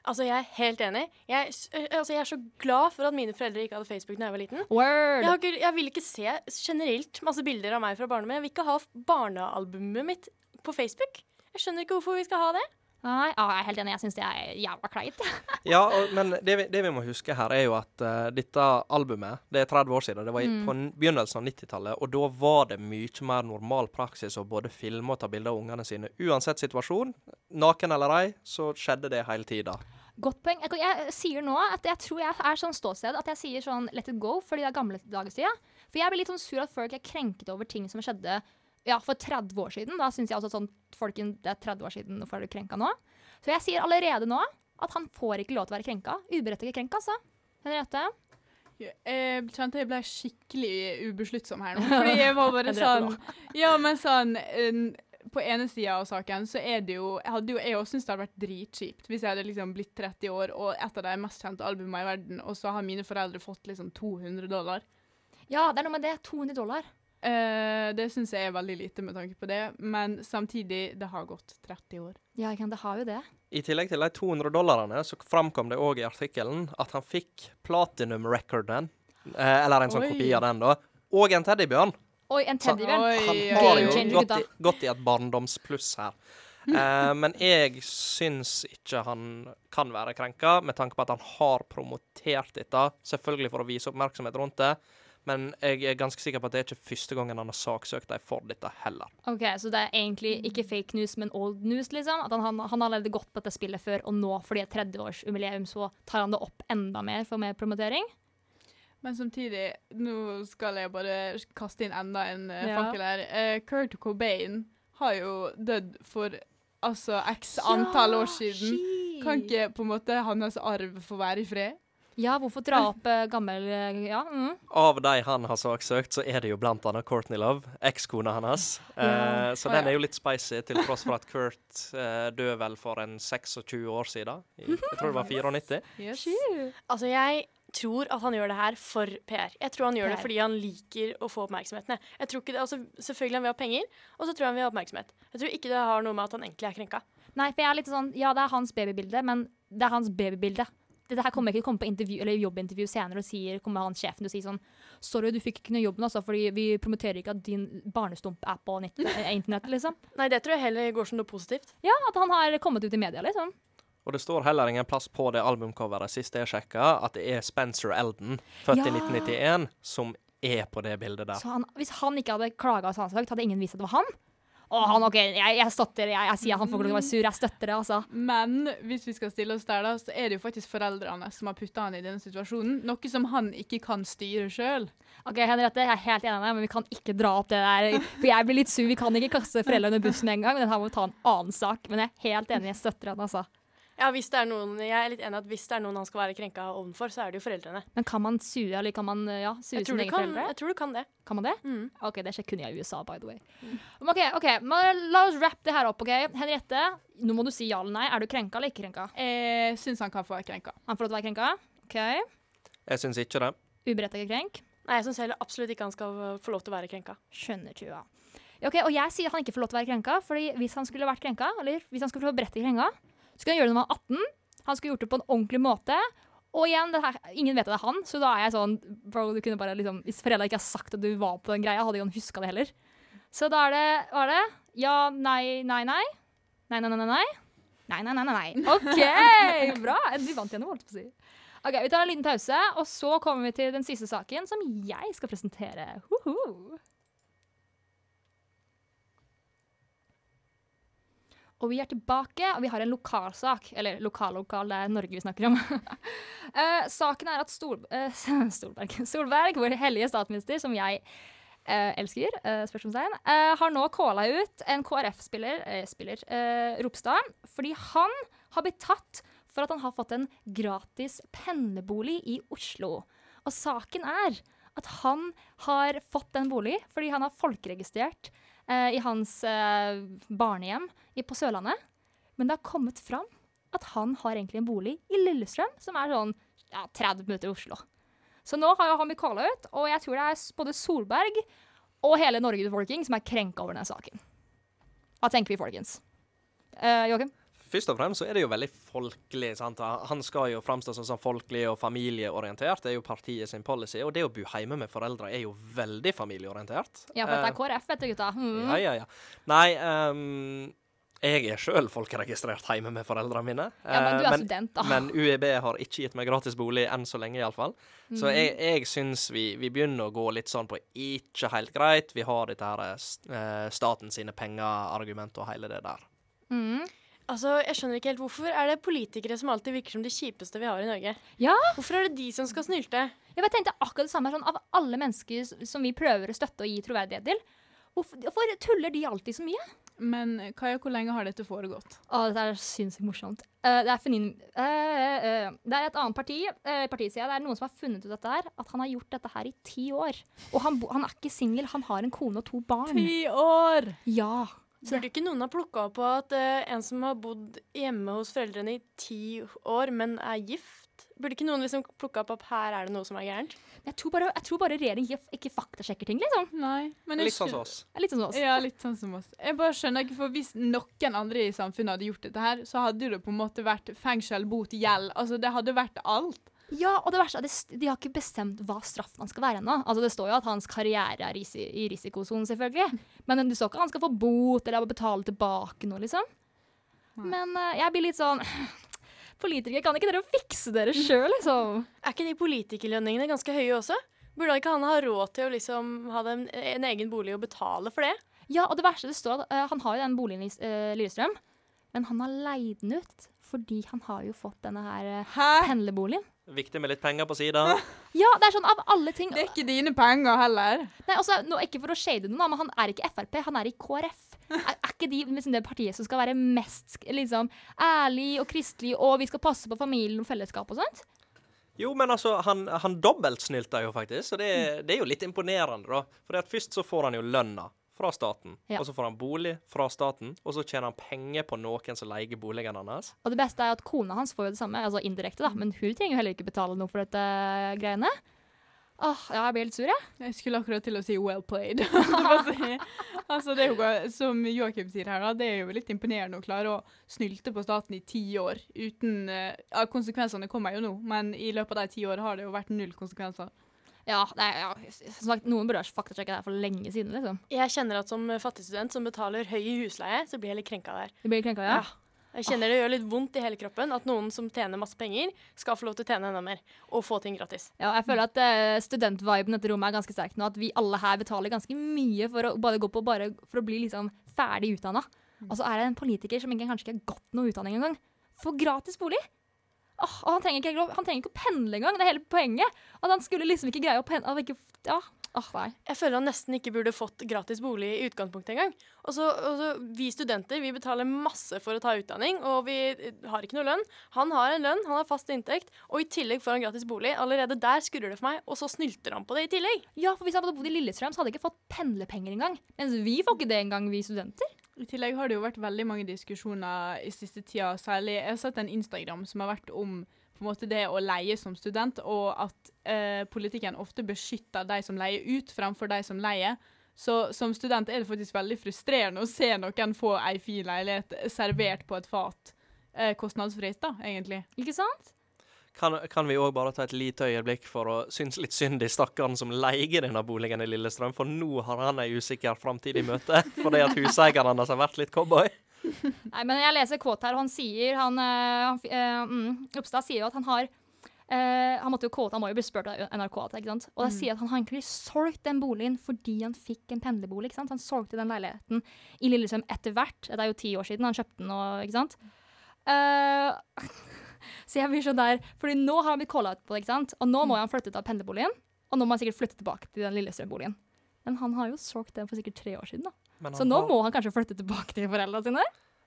Altså, jeg er helt enig. Jeg, altså, jeg er så glad for at mine foreldre ikke hadde Facebook da jeg var liten. Word! Jeg, har ikke, jeg vil ikke se generelt masse bilder av meg fra barndommen. Jeg vil ikke ha barnealbumet mitt på Facebook. Jeg skjønner ikke hvorfor vi skal ha det. Nei, ja, jeg er helt enig. Jeg syns det er jævla kleint. Ja, og, men det vi, det vi må huske her, er jo at uh, dette albumet Det er 30 år siden. Det var i, Mm. på begynnelsen av 90-tallet, og da var det mye mer normal praksis å både filme og ta bilder av ungene sine. Uansett situasjon, naken eller ei, så skjedde det hele tida. Godt poeng. Jeg, jeg sier nå at jeg tror jeg er sånn ståsted at jeg sier sånn let it go for de er gamle tida. For jeg blir litt sånn sur at folk er krenket over ting som skjedde ja, for 30 år siden. Da syns jeg også sånn folken, det er 30 år siden, hvorfor er du krenka nå? Så jeg sier allerede nå at han får ikke lov til å være krenka. Uberettiget krenka, altså. Henriette? Jeg kjente jeg ble skikkelig ubesluttsom her nå. Fordi jeg var bare sånn Ja, men sånn På ene sida av saken så er det jo Jeg hadde jo jeg også syntes det hadde vært dritkjipt hvis jeg hadde liksom blitt 30 år og et av de mest kjente albumene i verden, og så har mine foreldre fått liksom 200 dollar. Ja, det er noe med det. 200 dollar. Eh, det syns jeg er veldig lite med tanke på det, men samtidig, det har gått 30 år. Ja, det har jo det. I tillegg til de 200 dollarene, så framkom det òg i artikkelen at han fikk platinum-recorden, eh, eller en sånn Oi. kopi av den, da, og en teddybjørn. Oi, en teddybjørn. Oi, Han oi, har jo gått i, gått i et barndomspluss her. Uh, men jeg syns ikke han kan være krenka, med tanke på at han har promotert dette. Selvfølgelig for å vise oppmerksomhet rundt det, men jeg er ganske sikker på at det er ikke første gangen han har saksøkt dem for dette heller. Ok, Så det er egentlig ikke fake news, men old news, liksom? At han, han, han har levd godt på dette spillet før, og nå, fordi det er 30-årsjubileum, så tar han det opp enda mer for mer promotering? Men samtidig, nå skal jeg bare kaste inn enda en uh, Ja. fakkel her. Uh, Kurt Cobain har jo dødd for altså x antall år siden. Kan ikke på en måte hans arv få være i fred? Ja, hvorfor dra opp eh, gammel eh, Ja. Mm. Av de han har saksøkt, så er det jo blant annet Courtney Love, ekskona hans. Ja. Eh, så den er jo litt spicy, til tross for at Kurt eh, døde vel for en 26 år siden. I, jeg tror det var 94. Yes. Altså, jeg tror at han gjør det her for PR. Jeg tror han gjør det fordi han liker å få oppmerksomheten. jeg. Jeg tror ikke det, altså, selvfølgelig han vil ha penger, og så tror jeg han vil ha oppmerksomhet. Jeg tror ikke det har noe med at han egentlig er krenka. Nei, for jeg er litt sånn Ja, det er hans babybilde, men det er hans babybilde. Dette her kommer ikke til å komme på intervju, eller jobbintervju senere og sier, kommer han sjefen og sier sånn Sorry, du fikk ikke noe jobben, altså, fordi vi promoterer ikke at din barnestump er på eh, internett, liksom. Nei, det tror jeg heller går som noe positivt. Ja, at han har kommet ut i media, liksom. Og det står heller ingen plass på det albumcoveret sist jeg sjekka, at det er Spencer Elden, født i 1991, som er på det bildet der. Så han, hvis han ikke hadde klaga og hadde ingen visst at det var han. Og han, OK, jeg, jeg støtter jeg, jeg sier at han får ikke lov til å være sur. Jeg støtter det, altså. Men hvis vi skal stille oss der, da, så er det jo faktisk foreldrene som har putta han i denne situasjonen. Noe som han ikke kan styre sjøl. Ok, Henriette, jeg er helt enig med deg, men vi kan ikke dra opp det der. For jeg blir litt sur. Vi kan ikke kaste foreldrene under bussen en gang. Men dette må vi ta en annen sak. Men jeg er helt enig, jeg støtter han, altså. Ja, hvis det er noen, Jeg er litt enig at hvis det er noen han skal være krenka overfor, så er det jo foreldrene. Men kan man sue, eller kan man ja, sue Jeg tror, sine du egne kan, foreldre? jeg tror du kan det. Kan man det? Mm. OK, det skjer kun i USA, by the way. Mm. OK, ok, men la oss wrap det her opp, OK? Henriette, nå må du si ja eller nei. Er du krenka eller ikke krenka? Jeg syns han kan få være krenka. Han får lov til å være krenka? OK. Jeg syns ikke det. Uberettiget krenk? Nei, jeg syns heller absolutt ikke han skal få lov til å være krenka. Skjønner Tua. Ja, ok, og jeg sier han ikke får lov til å være krenka, fordi hvis han skulle vært krenka, eller hvis han skulle få berettiget krenka, skulle han gjøre det når han var 18. Han skulle gjort det på en ordentlig måte. Og igjen, det her, ingen vet at det er han, så da er jeg sånn Bro, du kunne bare liksom Hvis foreldra ikke har sagt at du var på den greia, hadde ikke han huska det heller. Så da er det Hva er det? Ja, nei, nei, nei? Nei, nei, nei, nei, nei? Nei, nei, nei, nei. OK! Bra. Du vant igjen, holdt jeg på å si. Ok, Vi tar en liten pause, og så kommer vi til den siste saken, som jeg skal presentere. Woohoo. Og vi er tilbake, og vi har en lokalsak. Eller lokallokal, det er Norge vi snakker om. uh, saken er at Stol uh, Stolberg, Solberg, vår hellige statsminister, som jeg uh, elsker, spørsmålstegn, har nå calla ut en KrF-spiller, spiller, eh, Ropstad, fordi han har blitt tatt for at han har fått en gratis pendlerbolig i Oslo. Og saken er at han har fått den bolig fordi han har folkeregistrert eh, i hans eh, barnehjem i, på Sørlandet. Men det har kommet fram at han har egentlig en bolig i Lillestrøm, som er sånn ja, 30 minutter i Oslo. Så nå har han blitt calla ut, og jeg tror det er både Solberg og hele Norges befolkning som er krenka over denne saken. Hva tenker vi, folkens? Eh, Joakim? Først og fremst så er det jo veldig folkelig. sant? Han skal jo framstå som sånn folkelig og familieorientert. Det er jo partiet sin policy. Og det å bo hjemme med foreldre er jo veldig familieorientert. Ja, for dette Eh, er KrF, vet du, gutta. Mm. Ja, ja, ja. Nei, um, jeg er sjøl folkeregistrert hjemme med foreldrene mine. Ja, men du er er student, da. Men UiB har ikke gitt meg gratis bolig enn så lenge, iallfall. Så Mhm. jeg, jeg syns vi, vi begynner å gå litt sånn på ikke helt greit. Vi har dette her eh, staten sine penger-argumentet og hele det der. Mm. Altså, jeg skjønner ikke helt Hvorfor er det politikere som alltid virker som de kjipeste vi har i Norge? Ja. Hvorfor er det de som skal snylte? Jeg bare tenkte akkurat det samme sånn, av alle mennesker som vi prøver å støtte og gi troverdighet til. Hvorfor, hvorfor tuller de alltid så mye? Men Kaja, hvor lenge har dette foregått? Å, dette er sinnssykt morsomt. Uh, det er Fenin uh, uh, Det er et annet parti, uh, partisida. Det er noen som har funnet ut dette her. At han har gjort dette her i ti år. Og han, bo- han er ikke singel, han har en kone og to barn. Ti år! Ja. Så Burde ikke noen ha plukka opp på at uh, en som har bodd hjemme hos foreldrene i ti år, men er gift Burde ikke noen liksom plukka opp at her er det noe som er gærent? jeg tror bare, jeg tror bare regjeringen ikke, ikke faktasjekker ting, liksom. Nei. Men jeg Litt sånn som oss. Litt sånn som oss. Ja, litt sånn som oss. Jeg bare skjønner ikke, for Hvis noen andre i samfunnet hadde gjort dette her, så hadde det på en måte vært fengsel, bot, gjeld. Altså, det hadde vært alt. Ja, og det verste er at de har ikke bestemt hva straffen han skal være ennå. Altså, det står jo at hans karriere er i risikosonen, selvfølgelig. Men du står ikke at han skal få bot eller betale tilbake noe, liksom. Men uh, jeg blir litt sånn Politikere, kan ikke dere fikse dere sjøl, liksom? Er ikke de politikerlønningene ganske høye også? Burde ikke han ha råd til å liksom ha en, en egen bolig og betale for det? Ja, og det verste det står at uh, han har jo den boligen i uh, Lillestrøm, men han har leid den ut fordi han har jo fått denne her uh, Hæ? pendlerboligen. Viktig med litt penger på sida. Ja, det er sånn av alle ting Det er ikke dine penger heller. Nei, altså, nå, Ikke for å shade noen, men han er ikke Frp, han er i KrF. Er, er ikke de liksom, det partiet som skal være mest liksom, ærlig og kristelig, og vi skal passe på familien og fellesskap og sånt? Jo, men altså, han, han dobbeltsnylta jo faktisk, så det, det er jo litt imponerende, da. For først så får han jo lønna fra staten, Ja. og så får han bolig fra staten, og så tjener han penger på noen som leier boligen hans. Og det beste er at kona hans får jo det samme, altså indirekte, da, men hun trenger jo heller ikke betale noe for dette greiene. Åh, ja, jeg blir litt sur, jeg. Jeg skulle akkurat til å si 'well played'. Det altså, det er jo, som Joakim sier her, det er jo litt imponerende å klare å snylte på staten i ti år uten eh, ja, Konsekvensene kommer jo nå, men i løpet av de ti årene har det jo vært null konsekvenser. Ja, er, ja, som sagt, Noen burde ha faktasjekka det for lenge siden. liksom. Jeg kjenner at som fattigstudent som betaler høy i husleie, så blir jeg litt krenka der. Du blir krenka, ja? Jeg kjenner det gjør litt vondt i hele kroppen at noen som tjener masse penger, skal få lov til å tjene enda mer og få ting gratis. Ja, jeg føler at uh, studentviben i dette rommet er ganske sterk nå. At vi alle her betaler ganske mye for å bare gå på bare for å bli liksom ferdig utdanna. Og så er det en politiker som ikke, kanskje ikke har gått noe utdanning engang. Får gratis bolig! Og han trenger, ikke, han trenger ikke å pendle engang. Det er hele poenget. At han skulle liksom ikke greie å pendle. Ja, nei. Jeg føler han nesten ikke burde fått gratis bolig i utgangspunktet engang. Og så, og så Vi studenter vi betaler masse for å ta utdanning, og vi har ikke noe lønn. Han har en lønn, han har fast inntekt, og i tillegg får han gratis bolig. Allerede der skurrer det for meg, og så snylter han på det i tillegg. Ja, for Hvis han hadde bodd i Lillestrøm, så hadde han ikke fått pendlepenger engang. Mens vi får ikke det engang, vi studenter. I tillegg har det jo vært veldig mange diskusjoner i siste tida, særlig Jeg har sett en Instagram som har vært om på en måte det å leie som student, og at eh, politikken ofte beskytter de som leier ut, fremfor de som leier. Så som student er det faktisk veldig frustrerende å se noen få ei fin leilighet servert på et fat. Eh, kostnadsfritt, da, egentlig. Ikke sant? Kan, kan vi òg bare ta et lite øyeblikk for å synes litt synd i stakkaren som leier denne boligen i Lillestrøm, for nå har han ei usikker framtid i møte fordi at huseieren hans har vært litt cowboy. Nei, men jeg leser quote her, og han sier han, eh, han eh, mm, Ropstad sier jo at han har Uh, Han måtte jo quote, han må jo bli spurt av NRK, ikke sant? og da sier at han har egentlig solgt den boligen fordi han fikk en pendlerbolig. ikke sant? Han solgte den leiligheten i Lillesøm etter hvert. Det er jo ti år siden han kjøpte den. Og, ikke sant? Uh, så jeg blir sånn der Fordi nå har han blitt calla ut på det, ikke sant? og nå må han flytte ut av pendlerboligen. Og nå må han sikkert flytte tilbake til den Lillestrøm-boligen. Men han har jo solgt den for sikkert tre år siden. da. Men Så nå har, må han kanskje flytte tilbake til foreldrene sine.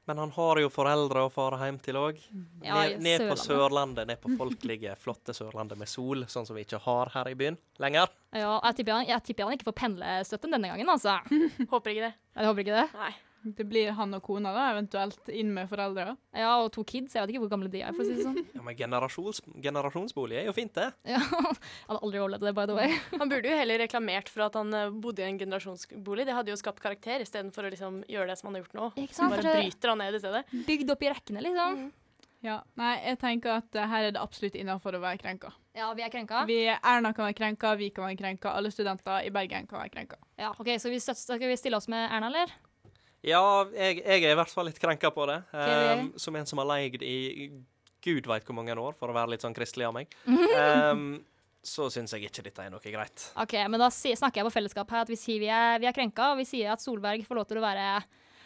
men han har jo foreldre å fare hjem til òg. Ja, ned, ned på Sørlandet. Ned på folkelige, flotte Sørlandet med sol, sånn som vi ikke har her i byen lenger. Ja, jeg tipper, han, jeg tipper han ikke får pendlestøtte denne gangen, altså. Håper ikke det. Jeg håper ikke det. Nei. Det blir han og kona, da, eventuelt inn med foreldre. Ja, og to kids. Jeg vet ikke hvor gamle de er, for å si det sånn. Ja, Men generasjons, generasjonsbolig er jo fint, det. Ja, Han hadde aldri overlevd det, by the way. Han burde jo heller reklamert for at han eh, bodde i en generasjonsbolig. Det hadde jo skapt karakter, istedenfor å liksom gjøre det som han har gjort nå. Ikke sant? Bare bryter han ned i stedet. bygd opp i rekkene, liksom. Ja. Nei, jeg tenker at eh, her er det absolutt innafor å være krenka. Ja, vi er krenka. Vi, Erna kan være krenka, vi kan være krenka, alle studenter i Bergen kan være krenka. Ja, ok, Så vi skal vi stille oss med Erna, eller? Ja, jeg, jeg er i hvert fall litt krenka på det. Um, som en som har leid i gud veit hvor mange år, for å være litt sånn kristelig av meg. Um, så syns jeg ikke dette er noe greit. Ok, men da snakker jeg på fellesskap her at vi sier vi er, vi er krenka, og vi sier at Solberg får lov til å være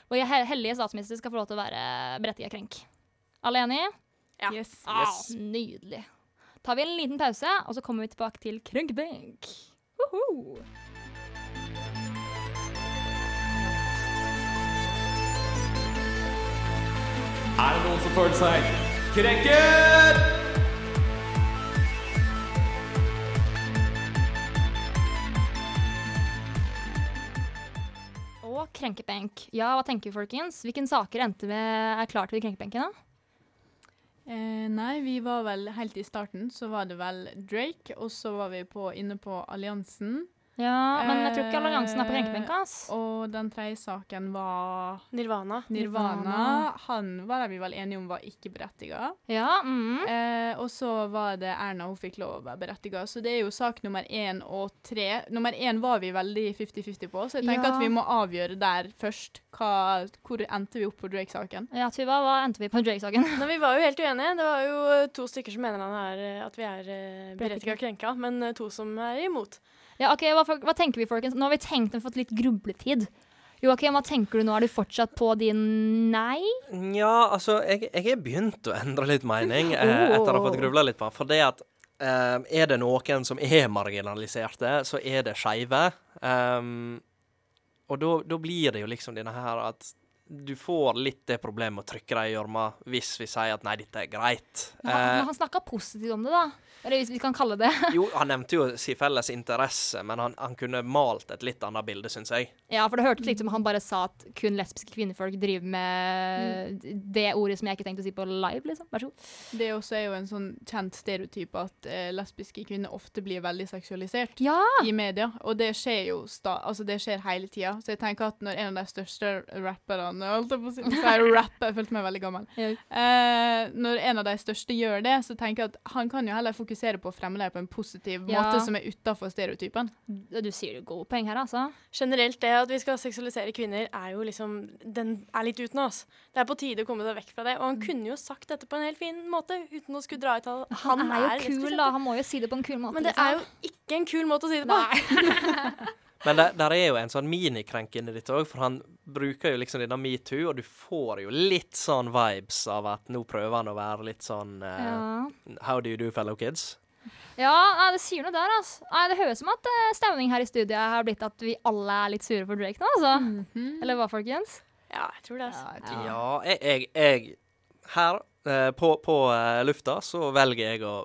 Vår hellige statsminister skal få lov til å være berettiget krenk. Alle enige? Ja. Yes. Ah, Yes. nydelig. Tar vi en liten pause, og så kommer vi tilbake til Krenkbenk. Woho! Noen som føler seg krenket? Og krenkebenk. Ja, hva tenker vi, folkens? Hvilke saker endte med er klare til krenkebenken? da? Eh, nei, vi var vel helt i starten, så var det vel Drake, og så var vi på, inne på Alliansen. Ja, men jeg tror ikke alliansen er på Eh, krenkebenka. ass. Og den tredje saken var Nirvana. Nirvana. Nirvana. Han var det vi vel enige om var ikke berettiga. Ja, mm. Eh, og så var det Erna, hun fikk lov å være berettiga. Så det er jo sak nummer én og tre. Nummer én var vi veldig 50-50 på, så jeg tenker Ja. at vi må avgjøre der først. Hva, hvor endte vi opp på Drake-saken? ja, Tuva, hva endte vi på Drake-saken? Vi var jo helt uenige. Det var jo to stykker som mener han er, eh, at vi er uh, berettiga krenka, men eh, to som er imot. Ja, ok, hva, hva tenker vi, folkens? Nå har vi tenkt og fått litt grubletid. Joakim, hva tenker du nå? Er du fortsatt på din nei? Ja, altså, jeg, er begynt å endre litt mening eh, etter å ha fått grubla litt på. For det at eh, er det noen som er marginaliserte, så er det skeive. Um, og da blir det jo liksom denne her at du får litt det problemet med å trykke deg i gjørma hvis vi sier at nei, dette er greit. Men han, Eh, men han snakka positivt om det, da. Eller hvis vi kan kalle det. jo, han nevnte jo sin felles interesse, men han, han kunne malt et litt annet bilde, syns jeg. Ja, for det hørtes litt som han bare sa at kun lesbiske kvinnefolk driver med det ordet som jeg ikke tenkte å si på live, liksom. Vær så god. Det også er jo en sånn kjent stereotyp at eh, lesbiske kvinner ofte blir veldig seksualisert Ja! i media, og det skjer jo sta altså det skjer hele tida. Så jeg tenker at når en av de største rapperne holdt jeg på å si, Så jeg rappe, jeg følte meg veldig gammel. Ja. Eh, når en av de største gjør det, så tenker jeg at han kan jo heller fokusere på å fremme det på en positiv Ja. måte som er utafor stereotypen. Du sier jo gode poeng her, altså. Generelt det at vi skal seksualisere kvinner, er jo liksom Den er litt uten oss. Det er på tide å komme seg vekk fra det. Og han kunne jo sagt dette på en helt fin måte, uten å skulle dra ut av Han, er jo kul, da. Han må jo si det på en kul måte. Men det er jo ikke en kul måte å si det på. Nei. Men der, der er jo en sånn minikrenk inni dette òg, for han bruker jo liksom denne metoo, og du får jo litt sånn vibes av at nå prøver han å være litt sånn uh, Ja. How do you do, fellow kids? Ja, nei, det sier noe der, altså. Nei, det høres som at uh, stemning her i studiet har blitt at vi alle er litt sure for Drake nå, altså. Eller hva, folkens? Ja, jeg tror det. Altså. Ja, jeg tror- Ja, jeg, jeg, jeg Her, eh, på, på lufta, så velger jeg å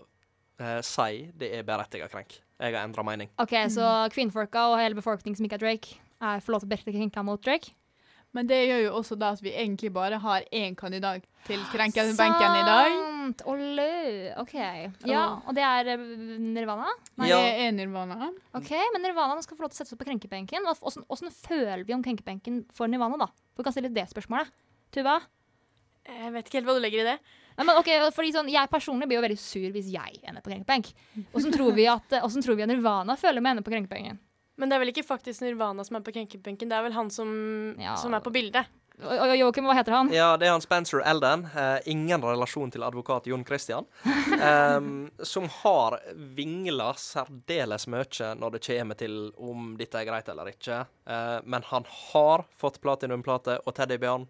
si det er berettiga krenk. Jeg har endra mening. OK, så kvinnfolka og hele befolkningen som ikke er Drake, er får lov til å berette krenka mot Drake? Men det gjør jo også da at vi egentlig bare har én kandidat til krenkebenken i dag. Sant! Olø. OK. Ja, og det er eh, Nirvana? Nei, Ja. det er Nirvana. OK, men Nirvana skal få lov til å sette seg på krenkebenken. Hvordan, føler vi om krenkebenken for Nirvana, da? For Vi kan stille det spørsmålet. Tuva? Jeg vet ikke helt hva du legger i det. Nei, men ok, fordi sånn, Jeg personlig blir jo veldig sur hvis jeg ender på krenkebenk. Åssen tror vi at tror vi at Nirvana føler med å ende på krenkebenken? Men det er vel ikke faktisk Nirvana som er på krenkebenken, det er vel han som, Ja. som er på bildet. Og Joakim, hva heter han? Ja, det er han Spencer Elden. Eh, ingen relasjon til advokat Jon Christian. Eh, som har vingla særdeles mye når det kommer til om dette er greit eller ikke. Eh, men han har fått platinumplate og teddybjørn.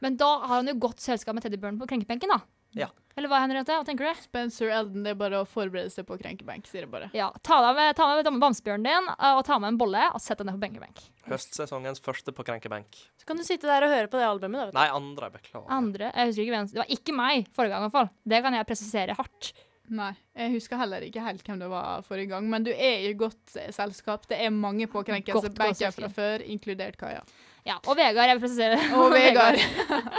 Men da har han jo godt selskap med teddybjørn på krenkebenken, da. Ja. Eller hva, Henriette? Hva tenker du? Spencer Elden, det er bare å forberede seg på krenkebenk, sier jeg bare. Ja, Ta deg med, ta med bamsebjørnen din eh, og ta med en bolle og sett deg ned på benkebenk. Høstsesongens første på krenkebenk. Så kan du sitte der og høre på det albumet, da. vet du. Nei, andre. Beklager. Andre Jeg husker ikke hvem Det var ikke meg forrige gang, i hvert fall. Det kan jeg presisere hardt. Nei, jeg husker heller ikke helt hvem det var forrige gang, men du er i godt eh, selskap. Det er mange påkrenkelser selskap. fra før, inkludert Kaja. Ja, Og Vegard, jeg vil presisere. Og Vegard.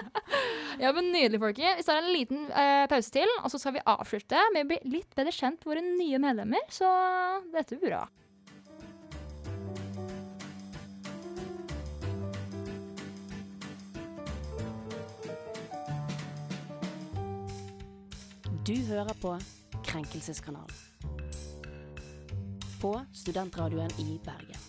ja, men Nydelig, folket. Vi tar en liten uh, pause til, og så skal vi avslutte med å bli litt bedre kjent våre nye medlemmer. Så dette blir bra. Du hører på Krenkelseskanalen. På studentradioen i Bergen.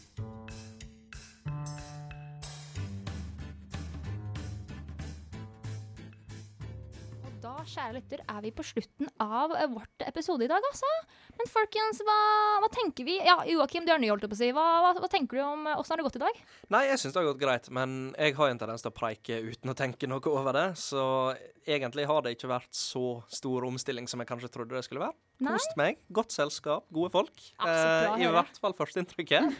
Kjære lytter, er vi på slutten av eh, vårt episode i dag, altså. Men folkens, hva, hva tenker vi? Ja, Joakim, du er ny, holdt jeg på å si. Hva, hva, hva tenker du om eh, åssen har det gått i dag? Nei, jeg syns det har gått greit, men jeg har en tendens til å preike uten å tenke noe over det. Så egentlig har det ikke vært så stor omstilling som jeg kanskje trodde det skulle være. Kost meg. Godt selskap, gode folk. Ja, bra eh, I hvert fall førsteinntrykket.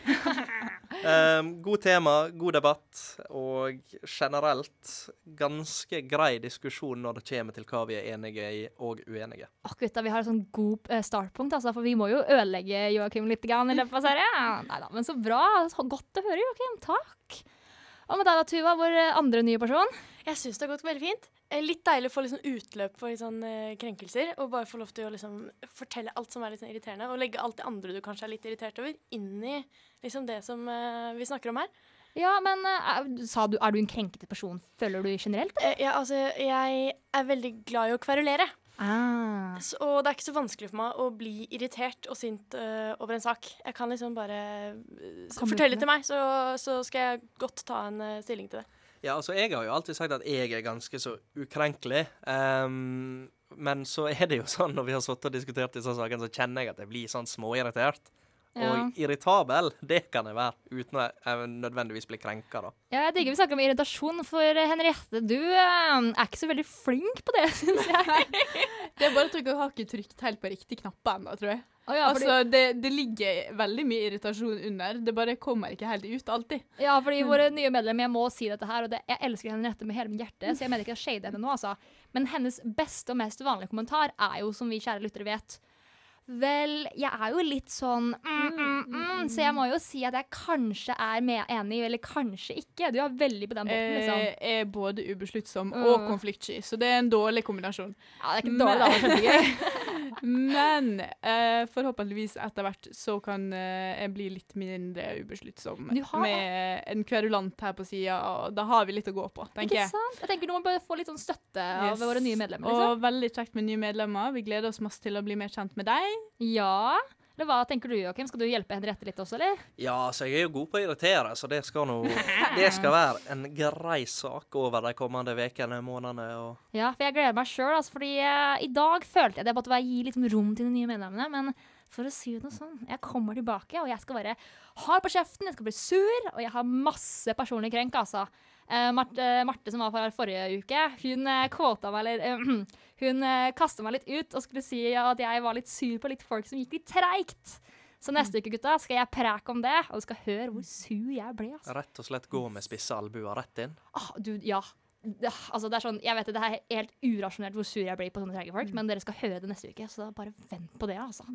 Um, god tema, god debatt, og generelt ganske grei diskusjon når det kommer til hva vi er enige i og uenige. Akkurat gutta, vi har et sånn god eh, startpunkt, altså, for vi må jo ødelegge Joakim litt grann i løpet av serien. Nei da, men så bra. Så godt å høre, Joakim. Takk. Og med deg da, Tuva, vår andre nye person. Jeg syns det har gått veldig fint. Eh, Litt deilig å få liksom utløp for sånn eh, krenkelser. Og bare få lov til å liksom fortelle alt som er litt sånn irriterende. Og legge alt det andre du kanskje er litt irritert over, inn i liksom det som eh, vi snakker om her. Ja, men sa du, er du en krenkete person, føler du generelt? Ja, altså, jeg er veldig glad i å kverulere. Ah. Så, og det er ikke så vanskelig for meg å bli irritert og sint over en sak. Jeg kan liksom bare fortelle med til meg, så, så skal jeg godt ta en stilling til det. Ja, altså jeg har jo alltid sagt at jeg er ganske så ukrenkelig. Um, men så er det jo sånn når vi har sittet og diskutert disse sakene, så kjenner jeg at jeg blir sånn småirritert. Ja. Og irritabel, det kan jeg være, uten å eh, nødvendigvis bli krenka, da. ja, jeg digger vi snakker om irritasjon, for Henriette, du eh, er ikke så veldig flink på det, syns jeg. Det er bare at dere har ikke trykt helt på riktig knapp ennå, tror jeg. Oh, ja, fordi, altså, det, det ligger veldig mye irritasjon under. Det bare kommer ikke helt ut alltid. ja, fordi våre nye medlemmer, jeg må si dette her, og det, jeg elsker Henriette med hele mitt hjerte, så jeg mener ikke å shade henne nå, altså. Men hennes beste og mest vanlige kommentar er jo, som vi kjære lyttere vet, Vel, jeg er jo litt sånn mm, mm, mm, Så jeg må jo si at jeg kanskje er med enig, eller kanskje ikke. Du er veldig på den båten, liksom. Jeg er både ubesluttsom Mm. og konfliktsky, så det er en dårlig kombinasjon. Ja, det er ikke dårlig, da. Men eh, forhåpentligvis etter hvert så kan eh, jeg bli litt mindre ubesluttsom har- med en kverulant her på sida, og da har vi litt å gå på, tenker jeg. Ikke sant? Jeg tenker Du må bare få litt sånn støtte av våre nye medlemmer. liksom. Og veldig kjekt med nye medlemmer. Vi gleder oss masse til å bli mer kjent med deg. Ja. Eller hva tenker du, Joakim? Skal du hjelpe Henriette litt også, eller? Ja, så jeg er jo god på å irritere, så det skal nå Det skal være en grei sak over de kommende ukene, månedene og Ja, for jeg gleder meg sjøl, altså, fordi uh, i dag følte jeg at jeg måtte å gi litt rom til de nye medlemmene. Men for å si det sånn, jeg kommer tilbake, og jeg skal være hard på kjeften, jeg skal bli sur, og jeg har masse personlig krenk, altså. Uh, Marte, Marte, som var her forrige uke, hun kvota meg, eller eh, Hun uh, kasta meg litt ut og skulle si at jeg var litt sur på litt folk som gikk litt treigt. Så neste uke, gutta, skal jeg preke om det, og du skal høre hvor sur jeg ble. altså. rett og slett gå med spisse albuer rett inn. Ah, du, ja. Det, altså, det er sånn, jeg vet det, det er helt urasjonelt hvor sur jeg blir på sånne treige folk, men dere skal høre det neste uke, så bare vent på det, altså.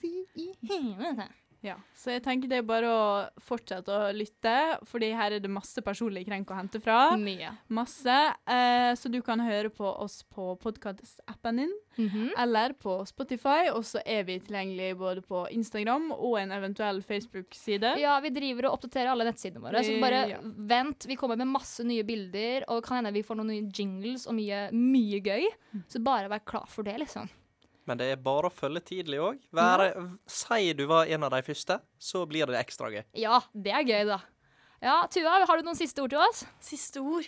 Fy i helvete. Ja, Så jeg tenker det er bare å fortsette å lytte, fordi her er det masse personlig krenk å hente fra. Mye. Masse. Eh, så du kan høre på oss på podkast-appen din, Mhm. eller på Spotify. Og så er vi tilgjengelige både på Instagram og en eventuell Facebook-side. Ja, vi driver og oppdaterer alle nettsidene våre, så bare Ja. vent. Vi kommer med masse nye bilder, og kan hende vi får noen nye jingles og mye, mye gøy. Så bare vær klar for det, liksom. Men det er bare å følge tidlig òg. Si du var en av de første, så blir det ekstra gøy. Ja, det er gøy, da. Ja, Tuva, har du noen siste ord til oss? Siste ord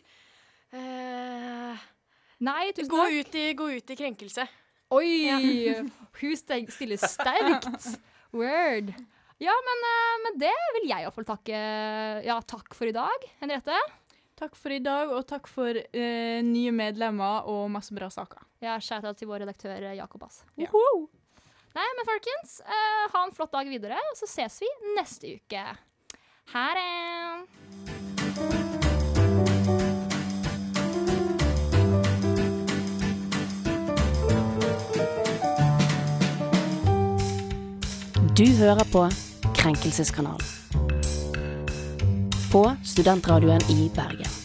eh, Nei, tusen gå, takk. ut i, gå ut i krenkelse. Oi! Hun steg- stiller sterkt. Word. Ja, men eh, med det vil jeg iallfall takke Ja, takk for i dag, Henriette. Takk for i dag, og takk for eh, nye medlemmer og masse bra saker. Ja, Shout-out til vår redaktør eh, Jakob Ass. Ja. Nei, men folkens, uh, ha en flott dag videre, og så ses vi neste uke. Ha det! Du hører på Krenkelseskanalen. På studentradioen i Bergen.